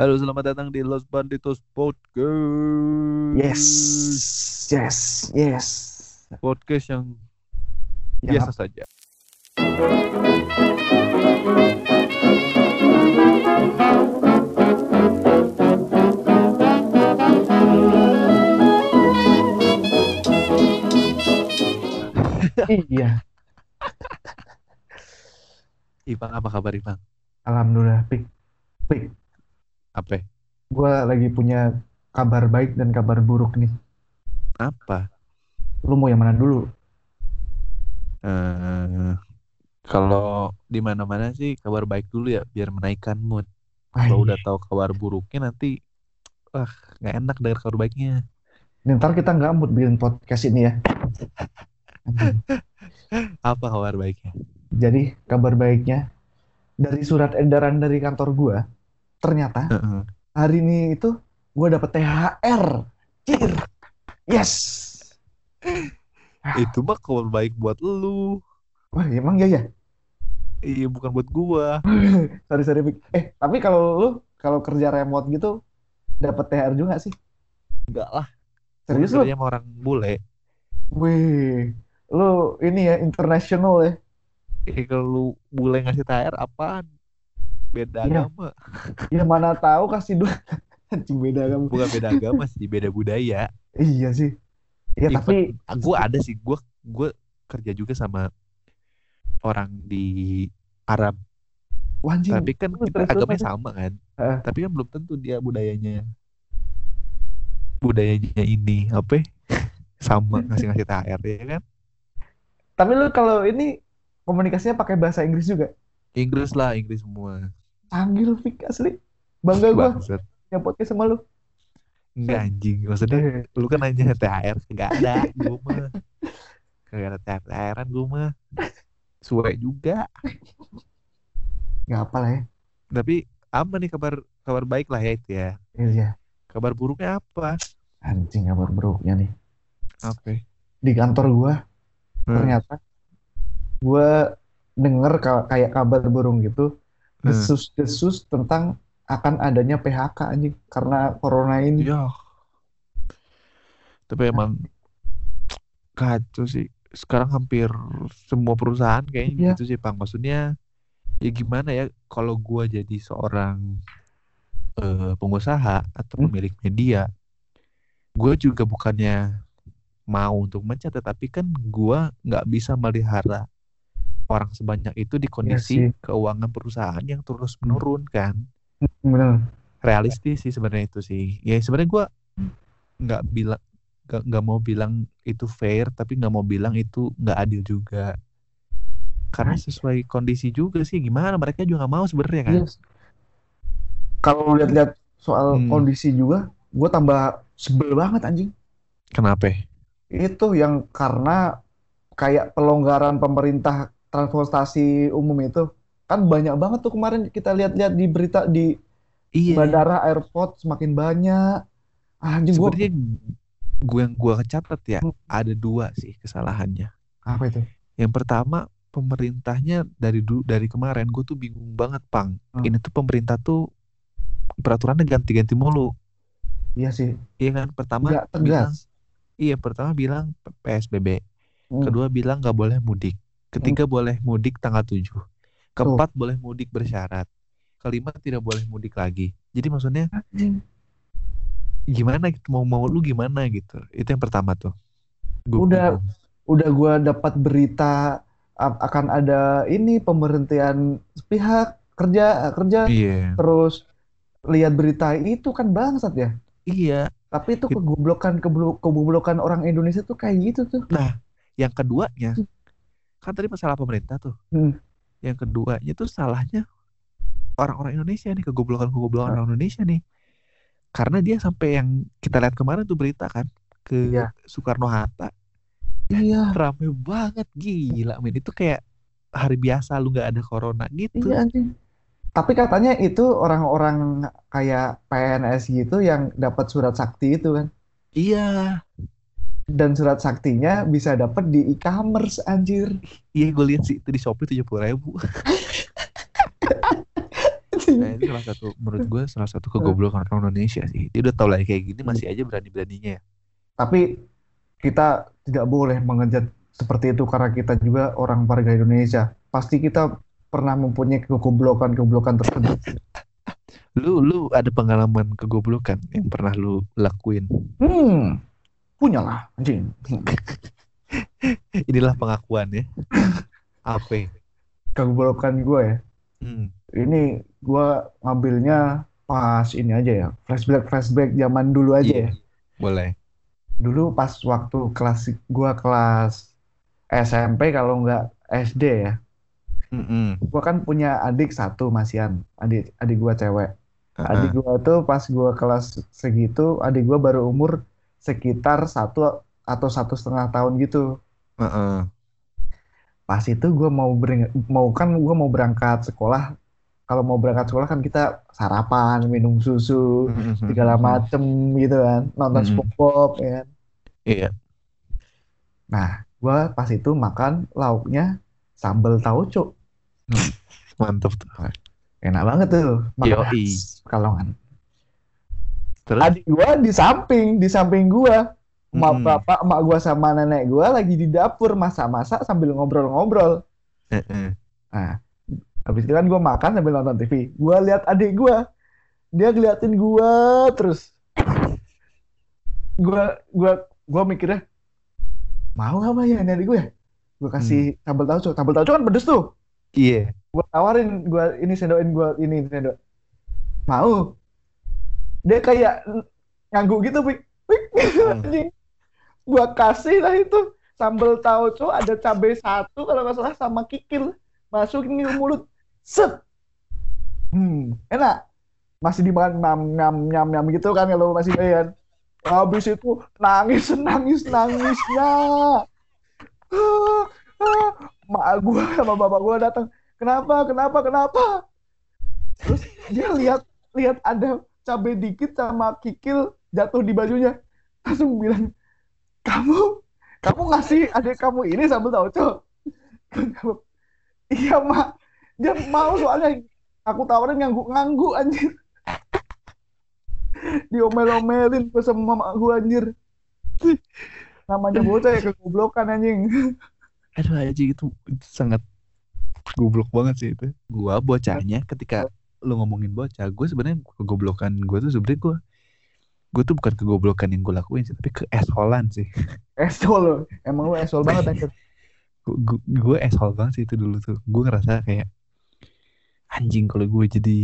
Halo, selamat datang di Los Banditos Podcast. Yes, yes, yes. Podcast yang Yang biasa saja. Iya, Ipang, apa kabar Ipang? alhamdulillah. Pik, pik. Apa? Gue lagi punya kabar baik dan kabar buruk nih. Apa? Lu mau yang mana dulu? Eh, kalau di mana-mana sih kabar baik dulu ya, biar menaikkan mood. Kalau udah tahu kabar buruknya nanti, wah nggak enak dengar kabar baiknya. Ntar kita nggak mood bikin podcast ini ya. Apa kabar baiknya? Jadi kabar baiknya dari surat edaran dari kantor gua, ternyata hari ini itu gua dapet THR. Cir. Yes. Itu mah kabar baik buat lu. Wah, emang ya ya. Iya, bukan buat gua. Sorry sorry. Eh, tapi kalau lu kalau kerja remote gitu dapet THR juga sih? Enggak lah. Serius lu? sama orang bule. Wih, lu ini ya international ya. Eh, kalau lu bule ngasih THR apaan? Beda Iya. agama. Ya mana tahu kasih duit. Anjing beda kamu. Bukan beda agama sih, beda budaya. Iya sih. Ya Even- tapi gue ada sih, gue gue kerja juga sama orang di Arab. wah, anjing. Tapi kan kita terus, agamanya sama kan. Heeh. Tapi kan belum tentu dia budayanya budayanya ini apa? ya? Sama ngasih-ngasih THR ya kan? Tapi lu kalau ini komunikasinya pakai bahasa Inggris juga. Inggris lah, Inggris semua. Canggih lu Fik asli. Bangga gua Bangsat. yang podcast sama lu. Enggak anjing, maksudnya lu kan nanya THR enggak ada gue mah. Kagak ada THR-an gue mah. Suwe juga. Gak apa lah ya. Tapi apa nih kabar kabar baik lah ya itu ya. Iya. Kabar buruknya apa? Anjing kabar buruknya nih. Apa? Di kantor gua Hmm. ternyata gua denger ka- kayak kabar burung gitu. Desus-desus tentang akan adanya PHK anjing karena corona ini. Ya. Tapi emang kacau sih. Sekarang hampir semua perusahaan kayaknya Iya. gitu sih, Bang. Maksudnya ya gimana ya kalau gua jadi seorang eh, pengusaha atau Hmm. pemilik media, gue juga bukannya mau untuk mencat, tetapi kan gua nggak bisa melihara orang sebanyak itu di kondisi Iya sih. keuangan perusahaan yang terus menurun kan. Bener. realistis sih sebenarnya itu sih ya sebenarnya gua nggak bilang nggak nggak mau bilang itu fair tapi nggak mau bilang itu nggak adil juga karena sesuai kondisi juga sih gimana mereka juga nggak mau sebenarnya kan Yes. Kalau lihat-lihat soal Hmm. kondisi juga, gue tambah sebel banget anjing. kenapa Itu yang karena kayak pelonggaran pemerintah transportasi umum itu kan banyak banget tuh kemarin kita lihat-lihat di berita di iya bandara, airport semakin banyak. Anjing gue sebenarnya gue yang gua kecatat ya Hmm. ada dua sih kesalahannya apa itu? yang pertama pemerintahnya dari dulu dari kemarin gue tuh bingung banget pang Hmm. ini tuh pemerintah tuh peraturannya ganti-ganti mulu Iya sih, iya kan pertama nggak bilang tegas. Iya, pertama bilang PSBB, Hmm. kedua bilang nggak boleh mudik, ketiga boleh mudik tanggal 7, keempat boleh mudik bersyarat, kelima tidak boleh mudik lagi. Jadi maksudnya Anjing. gimana gitu mau mau lu gimana gitu. Itu yang pertama tuh. Gua Udah. bingung. Udah gue dapat berita akan ada ini pemberhentian pihak kerja kerja Iya. terus lihat berita itu kan bangsat ya. Iya. Tapi itu It- kegoblokan kegoblokan orang Indonesia tuh kayak gitu tuh. Nah, yang keduanya kan tadi masalah pemerintah tuh. Hmm. Yang keduanya tuh salahnya orang-orang Indonesia nih kegoblokan-kegoblokan orang Indonesia nih. Karena dia sampai yang kita lihat kemarin tuh berita kan ke Iya. Soekarno Hatta Iya, rame banget gila men itu kayak hari biasa lu nggak ada corona gitu iya anjing. Tapi katanya itu orang-orang kayak PNS gitu yang dapat surat sakti itu kan. iya Dan surat saktinya bisa dapat di e-commerce anjir. iya gue lihat sih itu di shopee tujuh puluh ribu ini salah satu menurut gue salah satu kegoblokan orang Indonesia sih dia udah tau lah kayak gini masih aja berani beraninya ya Tapi kita tidak boleh mengejat seperti itu karena kita juga orang warga Indonesia. Pasti kita pernah mempunyai kegoblokan-kegoblokan tersebut. lu lu ada pengalaman kegoblokan yang pernah lu lakuin Hmm, punyalah anjing. inilah pengakuan ya apa Kegoblokan gue ya. hmm. Ini gue ngambilnya pas ini aja ya. Flashback flashback zaman dulu aja Iya. ya. boleh Dulu pas waktu kelas gue kelas SMP kalau nggak SD ya. Mm-mm. Gue kan punya adik satu masian. Adik adik gue cewek. Ah, Adik gua tuh pas gua kelas segitu, adik gua baru umur sekitar satu atau satu setengah tahun gitu. Heeh. Pas itu gua mau bering- mau kan gua mau berangkat sekolah. Kalau mau berangkat sekolah kan kita sarapan, minum susu, segala macem gitu kan, nonton Mm-mm. SpongeBob ya kan. Iya. Nah, gua pas itu makan lauknya sambal tauco. Mantap tuh. Enak banget tuh. Makan Yoi. Pekalongan. Terus? Adik gua di samping, di samping gua. Emak Mm-mm. bapak, emak gua sama nenek gua lagi di dapur masak-masak sambil ngobrol-ngobrol. Heeh. Nah, habis itu kan gua makan sambil nonton TV. Gua lihat adik gua. Dia ngeliatin gua terus. Gua gua gua mikirnya mau apa ya adik gue ya? Gua kasih sambal tauco. Sambal tauco kan pedes tuh. Iya. Gua tawarin gua ini sendokin gua ini sendok. Mau. Dia kayak ngangguk gitu, Pik. Pik. Hmm. Anjing. Gua kasih lah itu sambal tauco ada cabai satu kalau nggak salah sama kikil masukin ke mulut set hmm enak masih dimakan nyam nyam nyam nyam gitu kan kalau masih doyan habis itu nangis nangis nangisnya mak gua sama bapak gua datang kenapa kenapa kenapa terus dia lihat lihat ada cabai dikit sama kikil jatuh di bajunya. Langsung bilang kamu kamu ngasih adik kamu ini sambal tauco? Iya mak. Dia mau soalnya. Aku tawarin ngangguk-ngangguk anjir. Diomel-omelin gue sama mak gue anjir. Namanya bocah ya kegoblokan anjing. Aduh itu, itu sangat goblok banget sih itu. Gua bocahnya ketika lu ngomongin bocah, gue sebenarnya kegoblokan gue tuh sebenarnya gue gue tuh bukan kegoblokan yang gue lakuin sih, tapi keesholan sih. esol lo emang lu esol banget anjir. Gue eshol banget sih itu dulu tuh. Gue ngerasa kayak anjing kalau gue jadi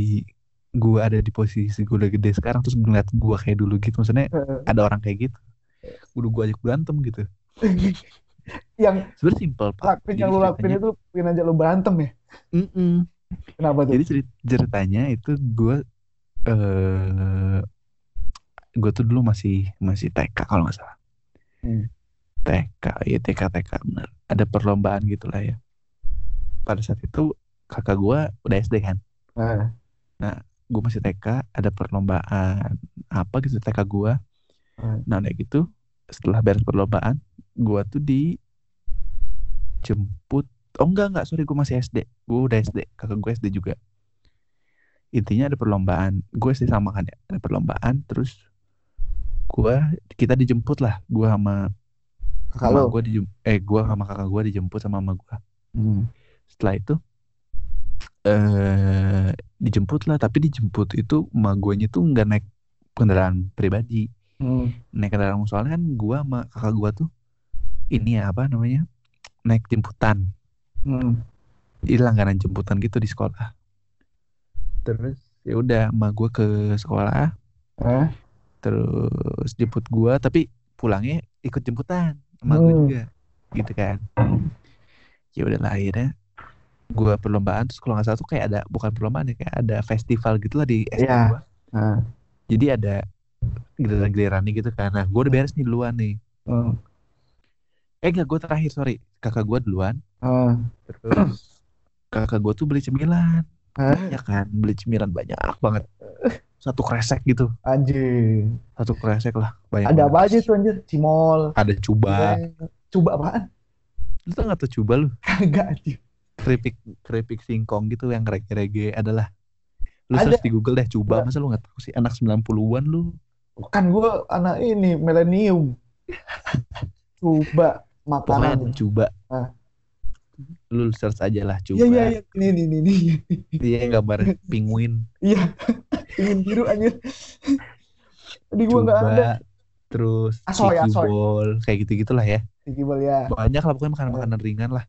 gue ada di posisi gue udah gede sekarang terus ngeliat gue kayak dulu gitu maksudnya ada orang kayak gitu. Udah gue ajak berantem gitu. Yang sebenarnya simpel pak. Lakuin yang lu lakuin itu pengen aja lu berantem ya? Mm-mm. Kenapa tuh Jadi cerit- ceritanya itu gue eh gue tuh dulu masih masih TK kalau nggak salah. Hmm. TK, ya TK TK benar. Ada perlombaan gitulah ya. Pada saat itu kakak gue udah SD kan. nah, Gue masih TK, ada perlombaan apa gitu TK gue. Hmm. Nah udah gitu setelah beres perlombaan, gue tuh dijemput. Oh enggak enggak, sorry gue masih SD. Gue udah SD, kakak gue SD juga. Intinya ada perlombaan. Gue SD sama kan ya, ada perlombaan. Terus gue kita dijemput lah. Gue sama lu gue dijem, eh gue sama kakak gue dijemput sama mama gue. Hmm. Setelah itu eh dijemput lah, tapi dijemput itu emak gue tuh nggak naik kendaraan pribadi. Hmm. naik kendaraan soalnya kan gua sama kakak gua tuh ini ya apa namanya naik jemputan Hmm. jadi langganan jemputan gitu di sekolah terus ya udah sama gua ke sekolah Eh? terus jemput gua tapi pulangnya ikut jemputan gua Hmm. juga gitu kan ya udah lah akhirnya gua perlombaan terus kalau nggak salah tuh kayak ada bukan perlombaan ya kayak ada festival gitu lah di SD Iya. gua Nah. jadi ada giliran-gilirannya gitu kan nah gua udah beres nih duluan nih Hmm. eh enggak gua terakhir sorry kakak gua duluan Ah. Terus kakak gue tuh beli cemilan banyak kan beli cemilan banyak banget satu kresek gitu Anjing. satu kresek lah banyak Ada banget. apa aja tuh anjir? Cimol. ada cuba Eh, Coba apaan? lu tau gak tuh cuba lu Kagak anjir. keripik keripik singkong gitu yang rege-rege adalah Lu Ada. search di Google deh coba masa lu nggak tahu sih anak 90-an lu. Kan gue anak ini milenium. Coba Pokoknya ada makanan. coba. Ah. Lu search aja lah coba. Iya iya iya. Ini ini ini. Dia gambar penguin. Iya. Ingin biru anjir. Tadi gue nggak ada. terus Asoy, Tiki asoy. ball kayak gitu gitulah ya Gimana ya? banyak lah pokoknya makanan makanan ringan lah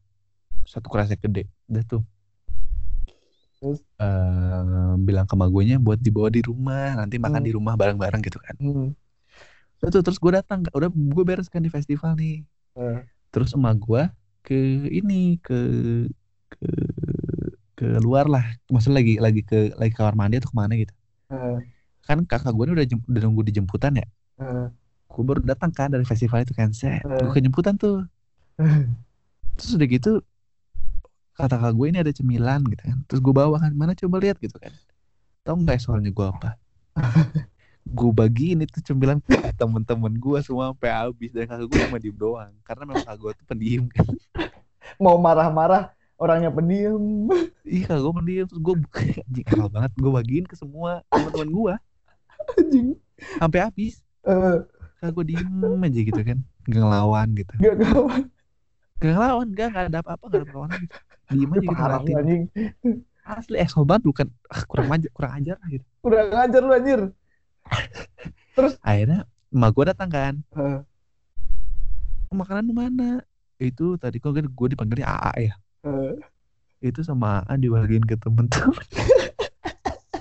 satu kerasnya gede udah tuh Terus? Eh, bilang ke magonya buat dibawa di rumah nanti makan Hmm. di rumah bareng-bareng gitu kan Hmm. Udah tuh, terus gue datang udah gue beres kan di festival nih Eh. terus emak gue ke ini ke ke ke luar lah. Maksudnya lagi lagi ke lagi ke kamar mandi atau ke mana gitu. Eh. kan kakak gue udah jem- udah nunggu di jemputan ya? Eh. gue baru datang kan dari festival itu kan set. Eh. gue ke jemputan tuh. Terus udah gitu kata kakak gue ini ada cemilan gitu kan. Terus gue bawa kan mana coba lihat gitu kan. Tau nggak soalnya gue apa gue bagiin itu cemilan ke temen-temen gue semua sampai habis dan kakak gue cuma diem doang karena memang kakak gue tuh pendiam kan Mau marah-marah orangnya pendiam. iya kakak gue pendiam terus gue anjing banget gue bagiin ke semua teman-teman gue Anjing. sampai habis Eh. kakak gue diem aja gitu kan gak ngelawan gitu Gak kawan. gak ngelawan gak gak ada apa-apa gak ada perlawanan gitu diem aja gitu Parah ngeliatin. anjing. asli ekso banget bukan ah, kurang ajar kurang ajar lah gitu Udah ngajar lu anjir. Akhirnya emak gue datang kan. Eh. makanan mana? Itu tadi kok gue dipanggilnya AA ya? Eh. itu sama AA dibagiin ke temen-temen.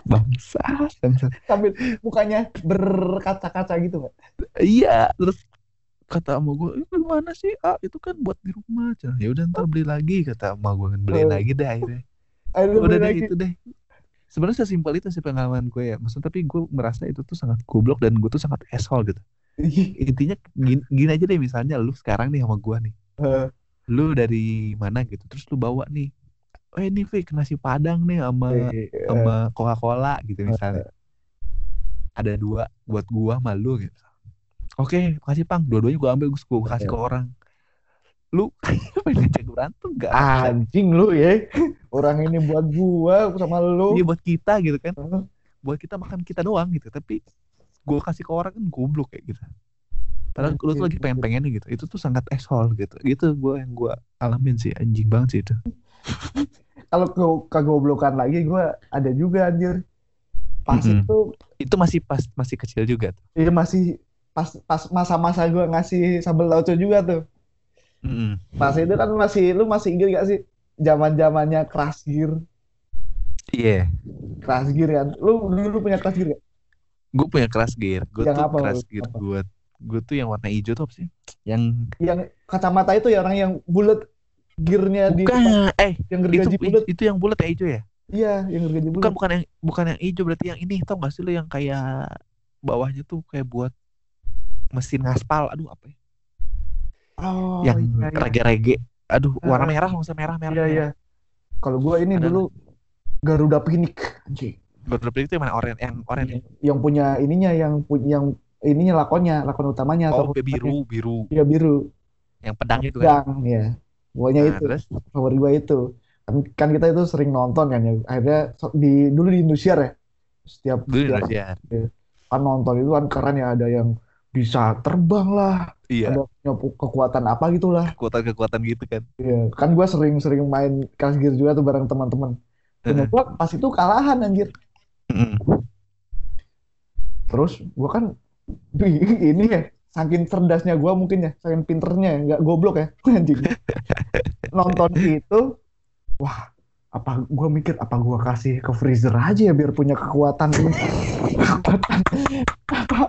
Bangsa bangsa. Sambil mukanya berkaca-kaca gitu gak? iya terus kata emak gue itu mana sih ah itu kan buat di rumah Cah, ya udah ntar beli lagi kata emak gue kan beliin Oh. lagi deh akhirnya. Udah deh lagi. itu deh sebenarnya sesimpel itu sih pengalaman gue ya. Maksudnya tapi gue merasa itu tuh sangat goblok dan gue tuh sangat asshole gitu. Intinya gini, gini aja deh misalnya lu sekarang nih sama gue nih. Eh. lu dari mana gitu terus lu bawa nih oh ini Fik nasi padang nih sama Eh, sama Coca Cola gitu misalnya. Ada dua buat gua sama lu gitu. Oke makasih pang. Dua-duanya gua ambil gua kasih ke orang lu pengen ngajak berantem gak Anjing lu ya. Orang ini buat gua sama lu. iya buat kita gitu kan buat kita makan kita doang gitu tapi gua kasih ke orang kan goblok kayak gitu padahal lu tuh lagi Anjing. pengen-pengennya gitu itu tuh sangat asshole gitu gitu gua yang gua alamin sih anjing banget sih itu Kalau ke kegoblokan lagi gua ada juga anjir. Pas Mm-mm. itu itu masih pas masih kecil juga tuh Iya masih pas pas masa-masa gua ngasih sambal tauco juga tuh. Mm-mm. Pas itu kan masih lu masih inget gak sih zaman-zamannya Crash Gear, iya Crash Gear kan. Lu dulu punya Crash Gear gak? gue punya crash gear gue tuh apa, crash gear gue gue tuh yang warna hijau tuh apa sih yang Yang kacamata itu ya orang yang bulat gearnya di bukan eh yang itu gergaji bulat. itu yang bulat ya hijau ya Iya, yang gergaji bukan bulat. bukan yang bukan yang hijau berarti yang ini tau gak sih lo yang kayak bawahnya tuh kayak buat mesin ngaspal aduh apa ya Oh, yang iya, iya. rege-rege aduh warna Ah. merah maksudnya merah merah Iya, merah. iya. Kalau gua ini Ada. dulu Garuda Pinik, anjing. Garuda Pinik itu yang mana oranye yang oranye Yang punya ininya yang punya yang ininya lakonnya, lakon utamanya oh atau biru biru Iya biru. yang pedang itu kan Pedang, ya. Pokoknya nah, itu terus favorit gua itu. Kan, kan kita itu sering nonton kan ya. Akhirnya di dulu di Indosiar ya. Setiap, dulu Indonesia kan nonton itu kan keren ya ada yang bisa terbang lah, iya ada punya pu- kekuatan apa gitulah. kekuatan-kekuatan gitu kan Iya, kan gua sering-sering main Crash Gear juga tuh bareng teman-teman. Dan gua pas itu kalahan anjir. Terus gua kan ini ya saking cerdasnya gua mungkin ya, saking pinternya nggak goblok ya anjing. Nonton itu wah apa gua mikir apa gua kasih ke freezer aja ya biar punya kekuatan kekuatan apa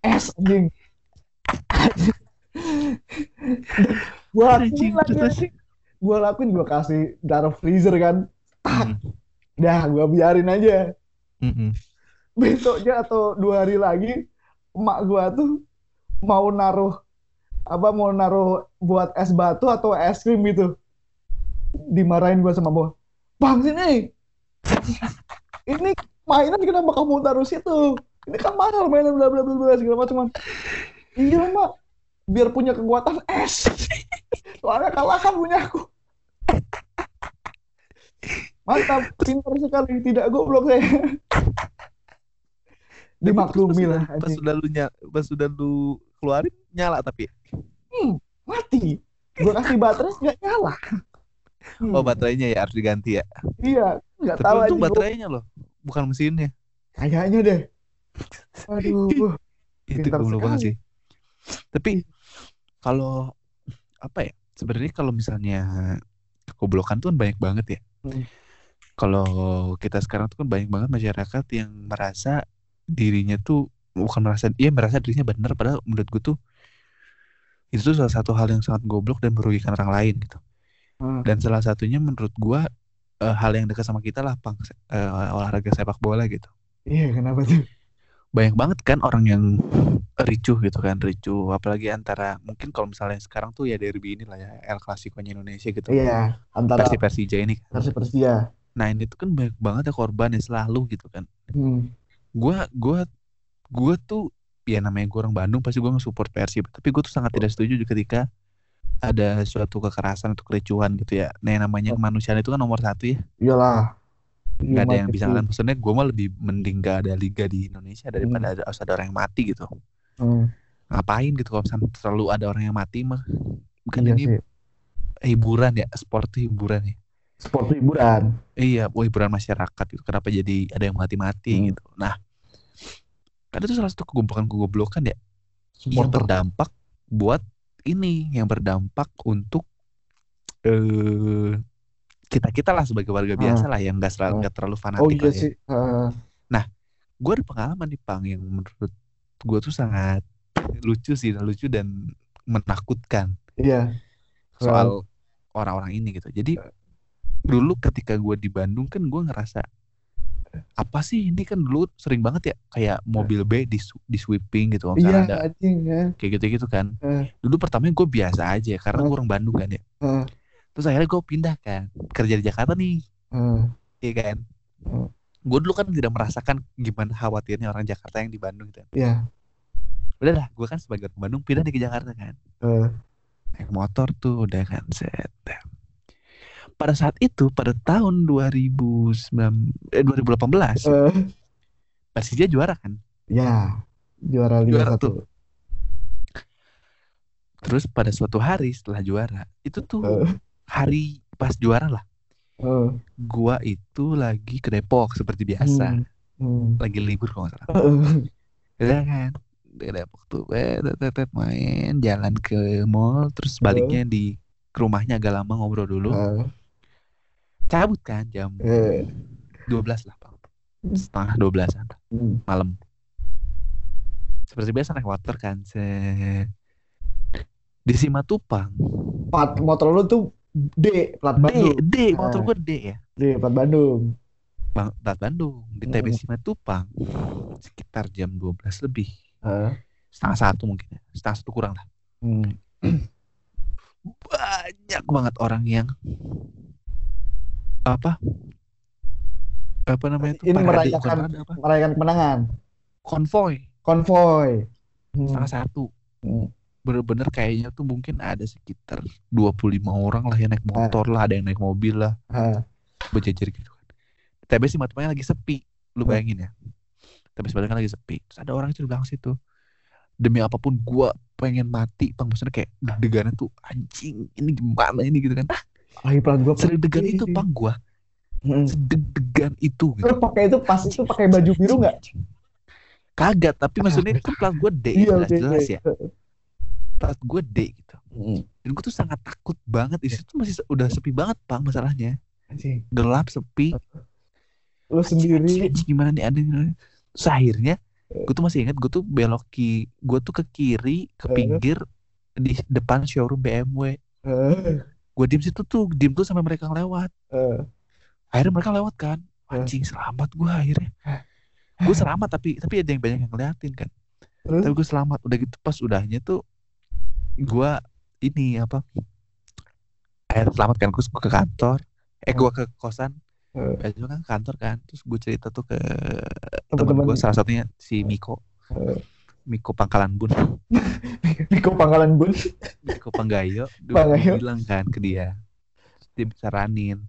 es anjing. Gua Anjing, lakuin lagi. Gua lakuin gua kasih taruh freezer kan. Mm. Dah gua biarin aja. Mm-mm. besoknya atau dua hari lagi emak gua tuh mau naruh apa mau naruh buat es batu atau es krim gitu dimarahin gua sama bos bang sini ini mainan kenapa kamu taruh situ ini kan mahal mainan bla bla bla bla segala macam iya mak biar punya kekuatan es soalnya kalah kan punya aku Mantap, pintar sekali. Tidak goblok saya. Dimaklumi lah. Pas sudah lu nyala, pas sudah lu keluarin nyala tapi. Hmm, mati. Gue kasih baterai nggak nyala. Hmm, Oh baterainya ya harus diganti ya. Iya, nggak tahu aja. baterainya loh, bukan mesinnya. Kayaknya deh. Aduh. Itu goblok banget sih. Tapi kalau apa ya? Sebenarnya kalau misalnya kegoblokan tuh kan banyak banget ya. Hmm. Kalau kita sekarang tuh kan banyak banget masyarakat yang merasa dirinya tuh bukan merasa iya merasa dirinya benar padahal menurut gue tuh itu tuh salah satu hal yang sangat goblok dan merugikan orang lain gitu. Hmm. Dan salah satunya menurut gua eh, hal yang dekat sama kita lah pang eh, olahraga sepak bola gitu. Iya, kenapa tuh? banyak banget kan orang yang ricuh gitu kan ricuh apalagi antara mungkin kalau misalnya sekarang tuh ya derby ini lah ya El Clasico-nya Indonesia gitu Iya, antara versi Persija ini kan. Persia. nah ini tuh kan banyak banget ya korban yang selalu gitu kan Hmm. gua gua gua tuh ya namanya gue orang Bandung pasti gue nge-support Persib tapi gue tuh sangat tidak setuju ketika ada suatu kekerasan atau kericuhan gitu ya nah yang namanya kemanusiaan itu kan nomor satu ya Iyalah. nggak ada Iya, yang bisa mati. kan maksudnya gue mah lebih mending gak ada liga di Indonesia daripada ada, harus ada orang yang mati gitu Hmm. ngapain gitu kalau misalnya selalu ada orang yang mati mah bukan Iya ini sih. hiburan ya sport hiburan ya Sport hiburan. iya oh, hiburan masyarakat gitu kenapa jadi ada yang mati-mati Hmm. gitu nah kan itu salah satu kegoblokan-kegoblokan ya yang Supporter. berdampak buat ini yang berdampak untuk eh kita kita lah sebagai warga Ah. biasa lah yang nggak selalu Ah. nggak terlalu Oh fanatik iya lah ya sih. Ah, gue ada pengalaman nih pang yang menurut gue tuh sangat lucu sih lucu dan menakutkan iya. soal orang-orang ini gitu. Jadi dulu ketika gue di Bandung kan gue ngerasa apa sih ini kan dulu sering banget ya kayak mobil B di di sweeping gitu kalau Iya, misalnya ada anjing ya. kayak gitu-gitu kan. Eh. Dulu pertamanya gue biasa aja karena Eh. gue orang Bandung kan ya. Eh. Terus akhirnya gue pindah kan kerja di Jakarta nih, Eh, iya kan. Eh. Gue dulu kan tidak merasakan gimana khawatirnya orang Jakarta yang di Bandung gitu. Iya. Udah lah, gue kan sebagai orang Bandung pindah nih ke Jakarta kan. Eh, naik motor tuh udah kan set. Pada saat itu pada tahun 2009 eh 2018 eh, Persija juara kan. ya. Juara Liga Juara satu. Terus pada suatu hari setelah juara itu tuh Eh, hari pas juara lah. Eh, Gua itu lagi ke Depok seperti biasa, hmm, hmm. lagi libur kalau nggak salah. Eh, Udah kan ke Depok tuh eh, tet, tet, tet, main jalan ke mall terus baliknya di ke rumahnya agak lama ngobrol dulu. eh, Cabut kan jam eh, 12 lah, Bang. Setengah 12-an. hmm. malam seperti biasa naik motor kan set. di Simatupang Plat motor lu tuh D, plat D Bandung. D motor Ah. gue D ya D, plat Bandung. Bang Plat Bandung di TB Simatupang sekitar jam 12 lebih Eh, setengah satu mungkin ya setengah satu kurang lah hmm. banyak banget orang yang apa apa namanya itu Ini parade, merayakan- Merayakan kemenangan. konvoy Konvoy. Hmm. setengah satu Hmm. Bener-bener kayaknya tuh mungkin ada sekitar 25 orang lah yang naik motor lah ada yang naik mobil lah Ah, berjejer gitu kan. TB sih matematikanya lagi sepi, lu bayangin ya. TB sebenarnya kan lagi sepi. Terus ada orang itu di belakang situ. Demi apa pun gua pengen mati, Bang. Maksudnya kayak deg-degannya tuh anjing, ini gimana ini gitu kan. lagi plat gua Sedeg-degan putih. itu, Bang, gua. Hmm. Sedeg-degan itu gitu. Lu pakai itu pas itu pakai baju biru nggak? Kaget, tapi maksudnya itu plat gua D, Iya, jelas-jelas ya. Plat gua D gitu. Hmm. Dan gua tuh sangat takut banget. Di situ masih udah sepi banget, Bang, masalahnya. Anjing. Gelap, sepi. Lu sendiri. Anjing, anjing, gimana nih ada Terus akhirnya gue tuh masih ingat gue tuh belok ki gue tuh ke kiri ke Eh. pinggir di depan showroom BMW Eh, gue diem situ tuh diem tuh sampai mereka ngelewat eh. akhirnya mereka lewat kan anjing selamat gue akhirnya gue selamat tapi tapi ada yang banyak yang ngeliatin kan Terus? tapi gue selamat udah gitu pas udahnya tuh gue ini apa akhirnya selamat kan gue ke kantor. Eh gue ke kosan. Eh. Biasanya kan ke kantor kan terus gue cerita tuh ke Teman-teman gue salah satunya si Miko. Eh. Miko Pangkalan Bun. Niko Pangkalan Bun. Miko Panggayo. Panggayo. bilang kan ke dia. Dia saranin.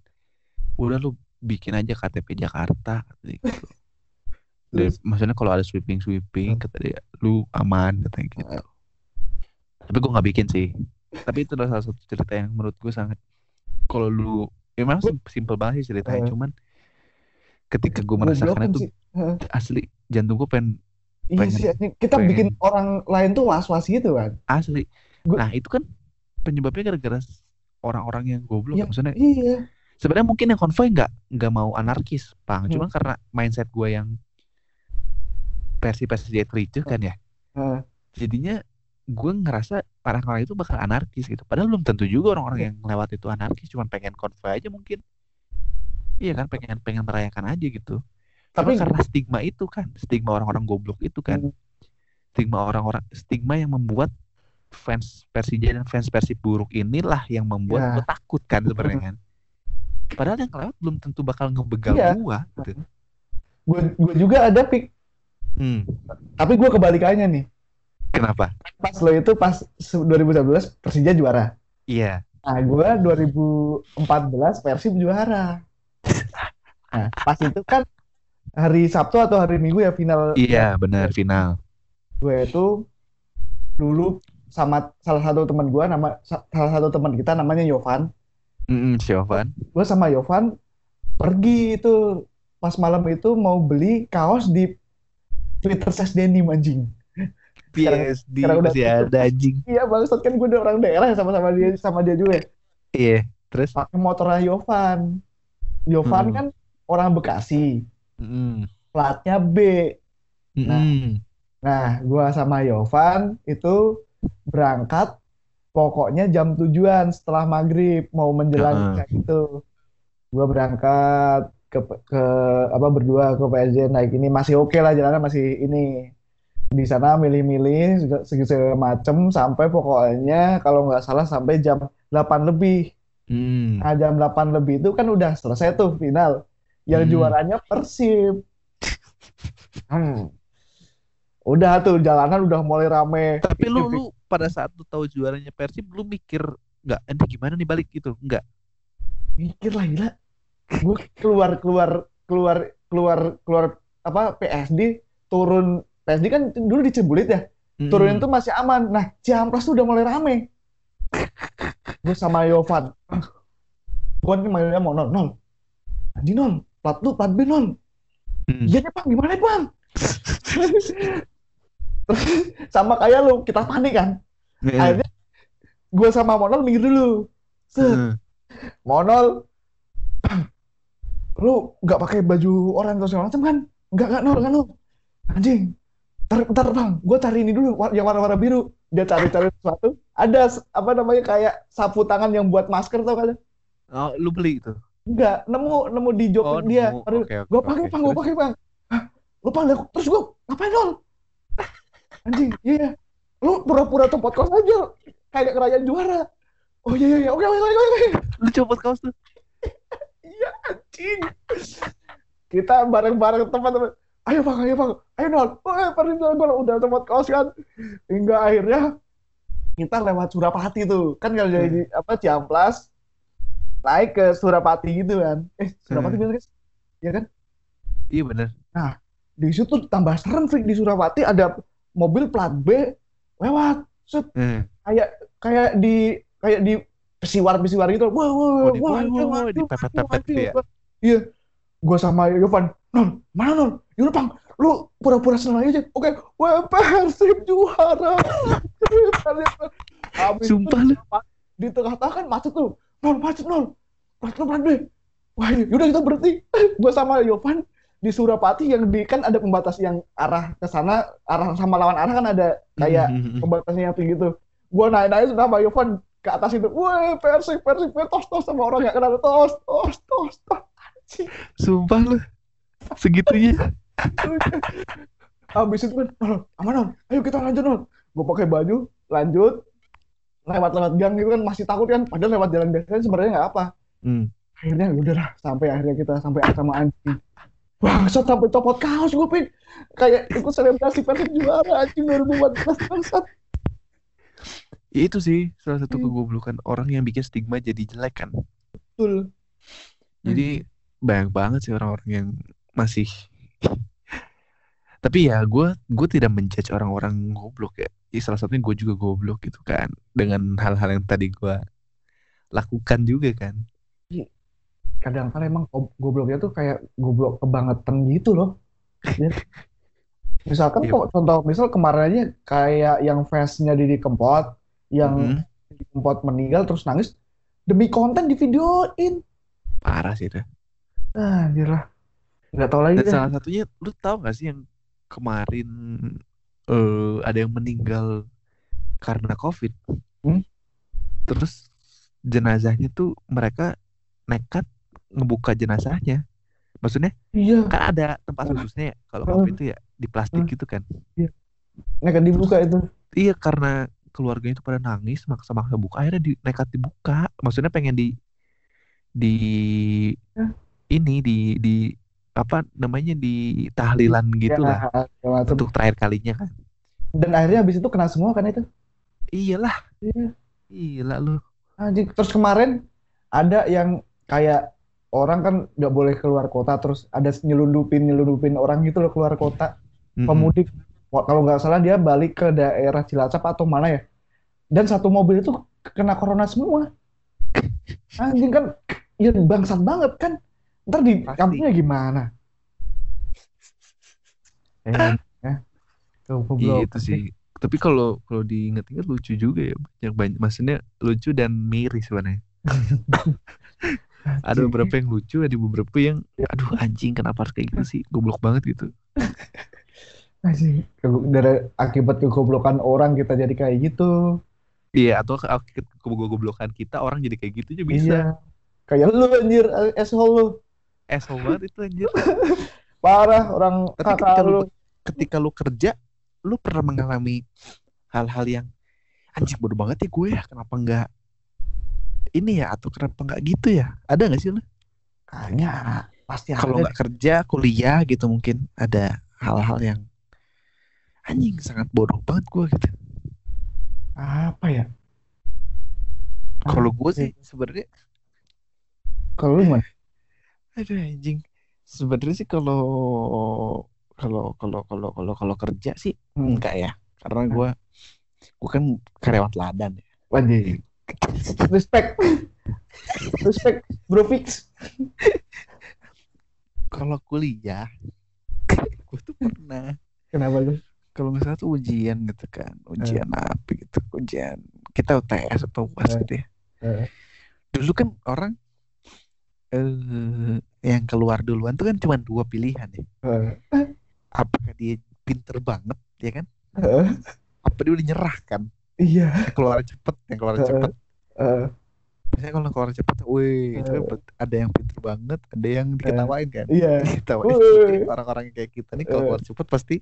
Udah lu bikin aja KTP Jakarta gitu. Dan, maksudnya kalau ada sweeping sweeping kata dia lu aman katanya gitu tapi gue nggak bikin sih tapi itu adalah salah satu cerita yang menurut gue sangat kalau lu ya memang sim- simple banget sih ceritanya Hmm. cuman ketika gue merasakan kan itu. Heeh. asli jantung gue pengen Iya pengen- sih, kita pengen. bikin orang lain tuh was-was gitu kan. asli Gua- nah itu kan penyebabnya gara-gara orang-orang yang goblok Iya. maksudnya Iya. sebenarnya mungkin yang konvoy nggak nggak mau anarkis pang Hmm. cuman karena mindset gue yang versi versi dia kan ya Heeh. jadinya gue ngerasa orang-orang itu bakal anarkis gitu padahal belum tentu juga orang-orang yang lewat itu anarkis cuman pengen konvoy aja mungkin iya kan pengen pengen merayakan aja gitu Tapi Cuma karena stigma itu kan stigma orang-orang goblok itu kan Hmm. stigma orang-orang stigma yang membuat fans Persija dan fans Persib buruk inilah yang membuat Ya. gue takut kan sebenarnya kan padahal yang lewat belum tentu bakal ngebegal Iya. gua gitu gue gue juga ada pik, hmm. tapi gue kebalikannya nih. Kenapa? Pas lo itu pas se- 2019 Persija juara. iya. Nah, gue 2014 Persib juara. Nah, pas itu kan hari Sabtu atau hari Minggu ya final. Iya benar final. Gue itu dulu sama salah satu teman gue nama sa- salah satu teman kita namanya Yovan. Mm Siovan gue sama Yovan pergi itu. Pas malam itu mau beli kaos di Twitter Ses Denim anjing PSD sekarang udah masih ada anjing. Iya bangsat kan gue udah orang daerah ya sama-sama dia sama dia juga ya. iya terus? Pakai motornya Yovan. Yovan Hmm. kan orang Bekasi. Mm platnya B. Nah, Mm-mm. Nah, gua sama Yovan itu berangkat pokoknya jam tujuan setelah maghrib mau menjelang kayak gitu. Gua berangkat ke ke apa berdua ke PSJ naik ini. Masih oke lah jalannya masih ini di sana milih-milih segala, macem sampai pokoknya kalau nggak salah sampai jam 8 lebih. Mm. Nah, jam 8 lebih itu kan udah selesai tuh final. Yang Hmm. juaranya Persib. Hmm. Udah tuh jalanan udah mulai rame. tapi lu lu pada saat lu tahu juaranya Persib lu mikir nggak ini gimana nih balik gitu nggak mikir lah gila. Gue keluar keluar keluar keluar keluar apa PSD turun PSD kan dulu di Cibulit ya. Mm-mm. Turunin tuh masih aman. Nah, Ciamplas tuh udah mulai rame. Gue sama Yovan. Gue nih mainnya mau nol nol. Anjing nol. Plat lu plat B nol. Mm. Iya nih bang, gimana nih bang? Terus sama kayak lu, kita panik kan. Iya. Akhirnya gue sama Monol minggir dulu. Set, Mm. Monol, lu nggak pakai baju oranye atau segala macam kan? Nggak, nggak nol, nggak nol. Anjing, ntar, ntar bang, gue cari ini dulu, yang warna-warna biru. Dia cari-cari sesuatu. Ada apa namanya kayak sapu tangan yang buat masker tau kan? oh lu beli itu Enggak, nemu nemu di jok oh dia. nemu. Oke oke gue pakai oke. bang, gue pakai bang. Hah, lu panggil aku, terus gue ngapain nol? Anjing, iya. Lu pura-pura tempat kos aja, kayak kerajaan juara. Oh iya iya iya, oke oke oke oke. lu copot kaos tuh Iya anjing. Kita bareng-bareng teman-teman. Ayo bang, ayo bang, ayo nol. Oh, eh, perintah gue udah tempat kaos kan. Hingga akhirnya kita lewat Surapati tuh, kan kalau dari apa Ciamplas naik ke Surapati gitu kan. Eh, Surapati Hmm. bener guys? Iya kan? iya bener di situ tambah serem Frik. di Surabaya ada mobil plat B lewat set Eh. kayak kayak di kayak di pesiwar pesiwar gitu wah wah Oh, di- wah wah, anjing, wah, wah, anjing, dipepet-pepet anjing, gitu ya? anjing. iya gua sama Yovan non mana non yaudah bang. Lu pura-pura senang aja oke wah Persib juara. Habis itu sumpah lu di tengah-tengah kan macet tuh non macet non plat lu plat B wah ini yaudah kita berhenti. Gue sama Yovan di Surapati yang di kan ada pembatas yang arah ke sana arah sama lawan arah kan ada kayak Mm-mm. pembatasnya yang tinggi tuh gue naik naik sudah sama Yovan ke atas itu. Wah persib persib tos tos sama orang yang kenal tos tos tos tos. Sumpah lu. Segitunya. Habis itu kan "Nol, aman non ayo kita lanjut non gue pakai baju lanjut. Lewat lewat gang gitu kan masih takut kan. Padahal lewat jalan biasa kan sebenarnya nggak apa. Hmm. akhirnya udah lah sampai akhirnya kita sampai sama anjing. Bangsat sampai copot kaos gue pin. Kayak ikut selebrasi persib juara anjing 2014 bangsat. Ya itu sih salah satu Hmm. kegoblokan orang yang bikin stigma jadi jelek kan. Betul. Jadi banyak banget sih orang-orang yang masih tapi ya gue gue tidak menjudge orang-orang goblok ya. ya salah satunya gue juga goblok gitu kan dengan hal-hal yang tadi gue lakukan juga kan kadang kan emang go- gobloknya tuh kayak goblok kebangetan gitu loh Ya. misalkan Iya. kok contoh misal kemarin aja kayak yang face-nya Didi Kempot yang Mm-mm. Didi Kempot meninggal terus nangis demi konten di videoin parah sih itu ah anjir lah. Nggak tahu lagi dan deh. salah satunya lu tahu gak sih yang kemarin eh ada yang meninggal karena covid? Hmm? terus jenazahnya tuh mereka nekat ngebuka jenazahnya. Maksudnya iya. kan ada tempat khususnya ya kalau Hmm. covid itu ya di plastik Hmm. gitu kan. Nekat dibuka itu. Iya karena keluarganya itu pada nangis maksa-maksa buka akhirnya di, nekat dibuka. Maksudnya pengen di di? Ini di di apa namanya di tahlilan gitu lah ya, segala macem. untuk terakhir kalinya kan dan akhirnya habis itu kena semua kan itu iyalah Iya. gila lu Anjing. Terus kemarin ada yang kayak orang kan nggak boleh keluar kota terus ada nyelundupin nyelundupin orang gitu loh keluar kota Mm-mm. pemudik kalau nggak salah dia balik ke daerah Cilacap atau mana ya dan satu mobil itu kena corona semua anjing kan ya bangsat banget kan ntar di Pasti. kampungnya gimana eh, ya. Gitu sih tapi kalau kalau diingat-ingat lucu juga ya banyak banyak maksudnya lucu dan miris sebenarnya ada beberapa yang lucu ada beberapa yang aduh anjing kenapa harus kayak gitu sih goblok banget gitu Anjing. Dari akibat kegoblokan orang kita jadi kayak gitu iya atau ke kegoblokan kita orang jadi kayak gitu aja bisa Iya. Kayak lu anjir, asshole lu. Asshole banget itu anjir Parah orang Tapi kakak ketika lu. lu ketika lu kerja, lu pernah mengalami hal-hal yang anjing bodoh banget ya gue ya, kenapa enggak ini ya atau kenapa enggak gitu ya? Ada nggak sih lu? Kayaknya pasti Kalau nggak kerja, kuliah gitu mungkin ada hal-hal yang anjing sangat bodoh banget gue gitu. Apa ya? Kalau gue sih sebenarnya Kalau lu gimana? Aduh anjing. Sebenarnya sih kalau kalau kalau kalau kalau kalau kerja sih Hmm. enggak ya. Karena gue gue kan karyawan teladan ya. Anjing. Respect. Respect, Bro Fix. Kalau kuliah gue tuh pernah Kenapa lu? kalau misalnya tuh ujian gitu kan ujian apa gitu ujian kita UTS atau UAS Eh. gitu ya Eh. dulu kan orang eh yang keluar duluan tuh kan cuma dua pilihan ya Eh. apakah dia pinter banget ya kan Eh. apa dia udah nyerah kan Iya. yang keluar cepet yang keluar Eh. cepet Eh. biasanya kalau keluar cepet wih ber- ada yang pinter banget ada yang diketawain kan Iya. diketawain Wih. Jadi orang-orang yang kayak kita nih kalau keluar cepet pasti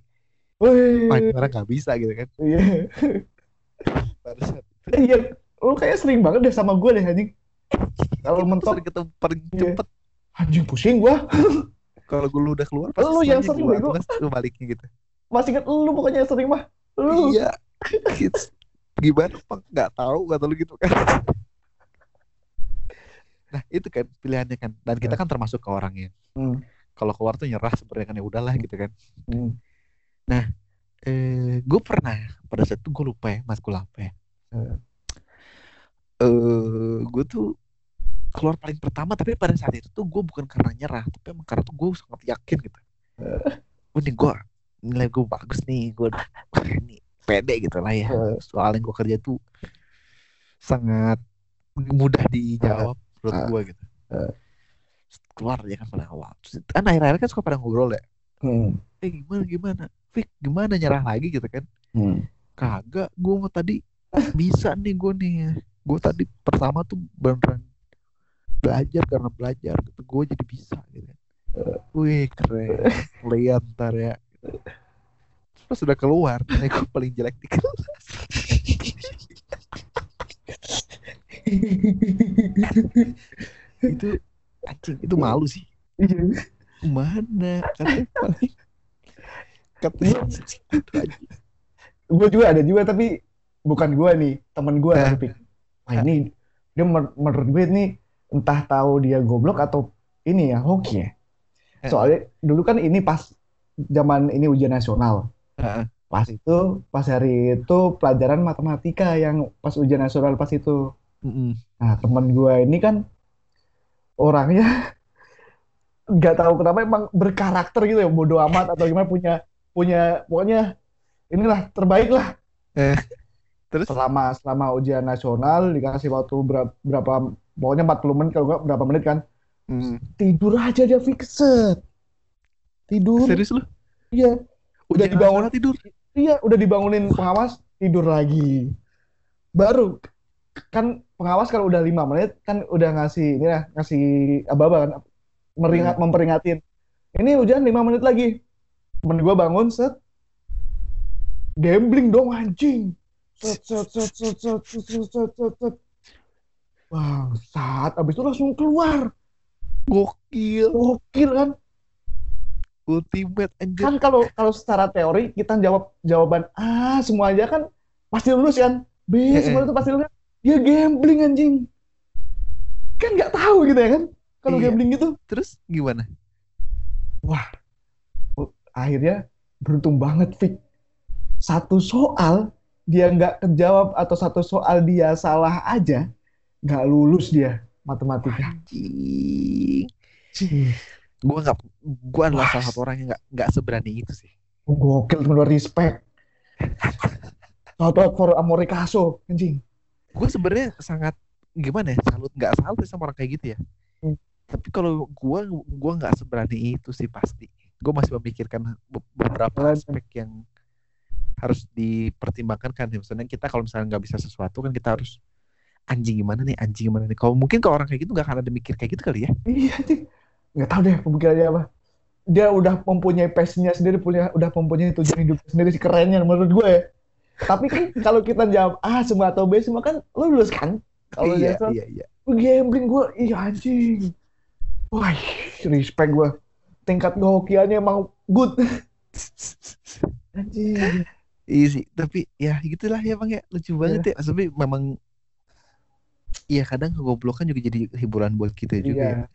Wih. orang nggak bisa gitu kan Iya. Iya. Lu kayak sering banget deh sama gue deh anjing. Kalau mentok sering ketemu paling Iya. cepet anjing pusing gua. kalau gue udah keluar Lu yang sering gua, lu baliknya gitu Masih inget lu pokoknya yang sering mah. Lu. iya Gitu. gimana pak nggak tahu kata lu gitu kan nah itu kan pilihannya kan dan kita kan termasuk ke orangnya Hmm. kalau keluar tuh nyerah sebenarnya kan ya udahlah gitu kan Hmm. eh gue pernah pada saat itu gue lupa ya matkul apa ya Eh. eh gue tuh keluar paling pertama tapi pada saat itu tuh gue bukan karena nyerah tapi emang karena tuh gue sangat yakin gitu. Nih gue nilai gue bagus nih gue ini pede gitu lah ya. Eh. soalnya gue kerja tuh sangat mudah dijawab menurut gue gitu. Keluar ya kan pada awal. Terus, kan akhir-akhir kan suka pada ngobrol ya. Hmm. eh gimana gimana? Fik gimana nyerah lagi? gitu kan. Hmm. kagak gue mau tadi bisa nih gue nih. Gue tadi pertama tuh beneran belajar karena belajar gitu gue jadi bisa gitu. Wih keren. Lihat ntar ya. Terus sudah keluar nilai gue paling jelek di kelas. Itu anjing itu malu sih. Mana? Katanya paling katanya gue juga ada juga tapi bukan gue nih teman gue Eh. tapi wah ini dia menurut gue nih entah tahu dia goblok atau ini ya hoki ya. Eh. Soalnya dulu kan ini pas zaman ini ujian nasional. Pas itu, pas hari itu pelajaran matematika yang pas ujian nasional pas itu. Nah, teman gue ini kan orangnya nggak tahu kenapa emang berkarakter gitu ya, bodoh amat atau gimana punya punya pokoknya inilah terbaik lah. Terus Selama selama ujian nasional dikasih waktu berapa, berapa pokoknya 40 menit kalau nggak berapa menit kan Mm. tidur aja dia fixed. Tidur. serius lu? Iya, Ujian dibangun. nasional tidur. iya udah dibangunin pengawas tidur lagi. Baru kan pengawas kalau udah lima menit kan udah ngasih ini lah ngasih aba-aba kan meringat memperingatin. Ini hujan lima menit lagi. Temen gue bangun set gambling dong anjing. Set set set set set set set set set set. Bang, saat abis itu langsung keluar. Gokil. Gokil kan? Ultimate anjir. Kan kalau kalau secara teori kita jawab jawaban A semua aja kan pasti lulus kan. B Eh, semua eh. itu pasti lulus. Dia gambling anjing. Kan nggak tahu gitu ya kan? Kalau Iya. gambling gitu. Terus gimana? akhirnya beruntung banget Fik. Satu soal dia nggak kejawab atau satu soal dia salah aja nggak lulus dia matematika. Anjing. Gua nggak, gua adalah salah satu orang yang nggak nggak seberani itu sih. Gokil temen lu, respect. Shout out for Amorikaso anjing. Gue sebenarnya sangat gimana ya salut nggak salut sama orang kayak gitu ya. Hmm. Tapi kalau gua gua nggak seberani itu sih pasti. Gue masih memikirkan be- beberapa aspek yang harus dipertimbangkan kan. Misalnya kita kalau misalnya nggak bisa sesuatu kan kita harus anjing gimana nih anjing gimana nih. Kalau mungkin kalau orang kayak gitu nggak akan ada mikir kayak gitu kali ya. Iya anjing. Nggak tahu deh pemikirannya apa. Dia udah mempunyai passionnya sendiri, punya udah mempunyai tujuan hidup sendiri sih kerennya menurut gue ya. Tapi kan kalau kita jawab A semua atau B semua kan lulus kan? Kalau iya, dia iya iya. gambling gue, iya anjing. Wah, respect gue. Tingkat kehokiannya emang good. Anjing. Iya sih, tapi ya gitulah ya bang ya lucu banget ya. Tapi memang Iya kadang kegoblokan juga jadi hiburan buat kita juga ya. Iya.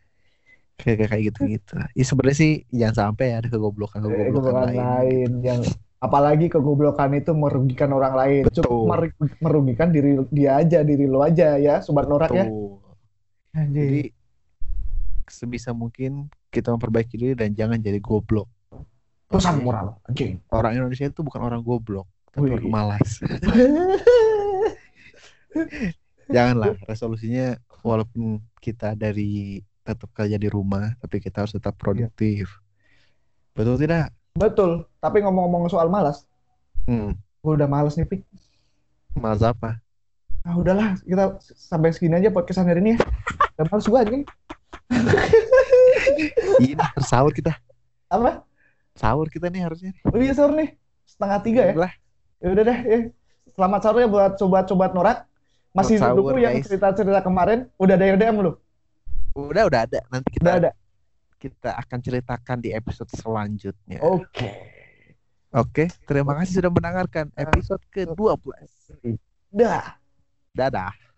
Kayak kayak gitu gitu. Ya sebenarnya sih jangan sampai ada kegoblokan kegoblokan Kegoblokan lain. lain yang apalagi kegoblokan itu merugikan orang lain. Betul. Mer- merugikan diri dia aja, diri lo aja ya, sobat norak ya. Jadi sebisa mungkin kita memperbaiki diri dan jangan jadi goblok. pesan moral, anjing. Orang Indonesia itu bukan orang goblok, tapi Wih. orang malas. Janganlah resolusinya walaupun kita dari tetap kerja di rumah, tapi kita harus tetap produktif. Betul tidak? Betul. Tapi ngomong-ngomong soal malas, Hmm. gue udah malas nih, Pik. Malas apa? Ah udahlah, kita sampai segini aja podcast hari ini ya. Udah males gue anjing. Ini harus sahur kita. Apa? Sahur kita nih harusnya. Oh iya sahur nih. Setengah tiga ya. Lah, Ya udah deh, ya. Selamat sahur ya buat sobat-sobat norak. Masih dulu yang cerita-cerita kemarin, udah ada yang DM lu? udah udah ada. Nanti kita Udah ada. kita akan ceritakan di episode selanjutnya. Oke. Oke, terima kasih sudah mendengarkan episode ke-12. Dah. Dadah.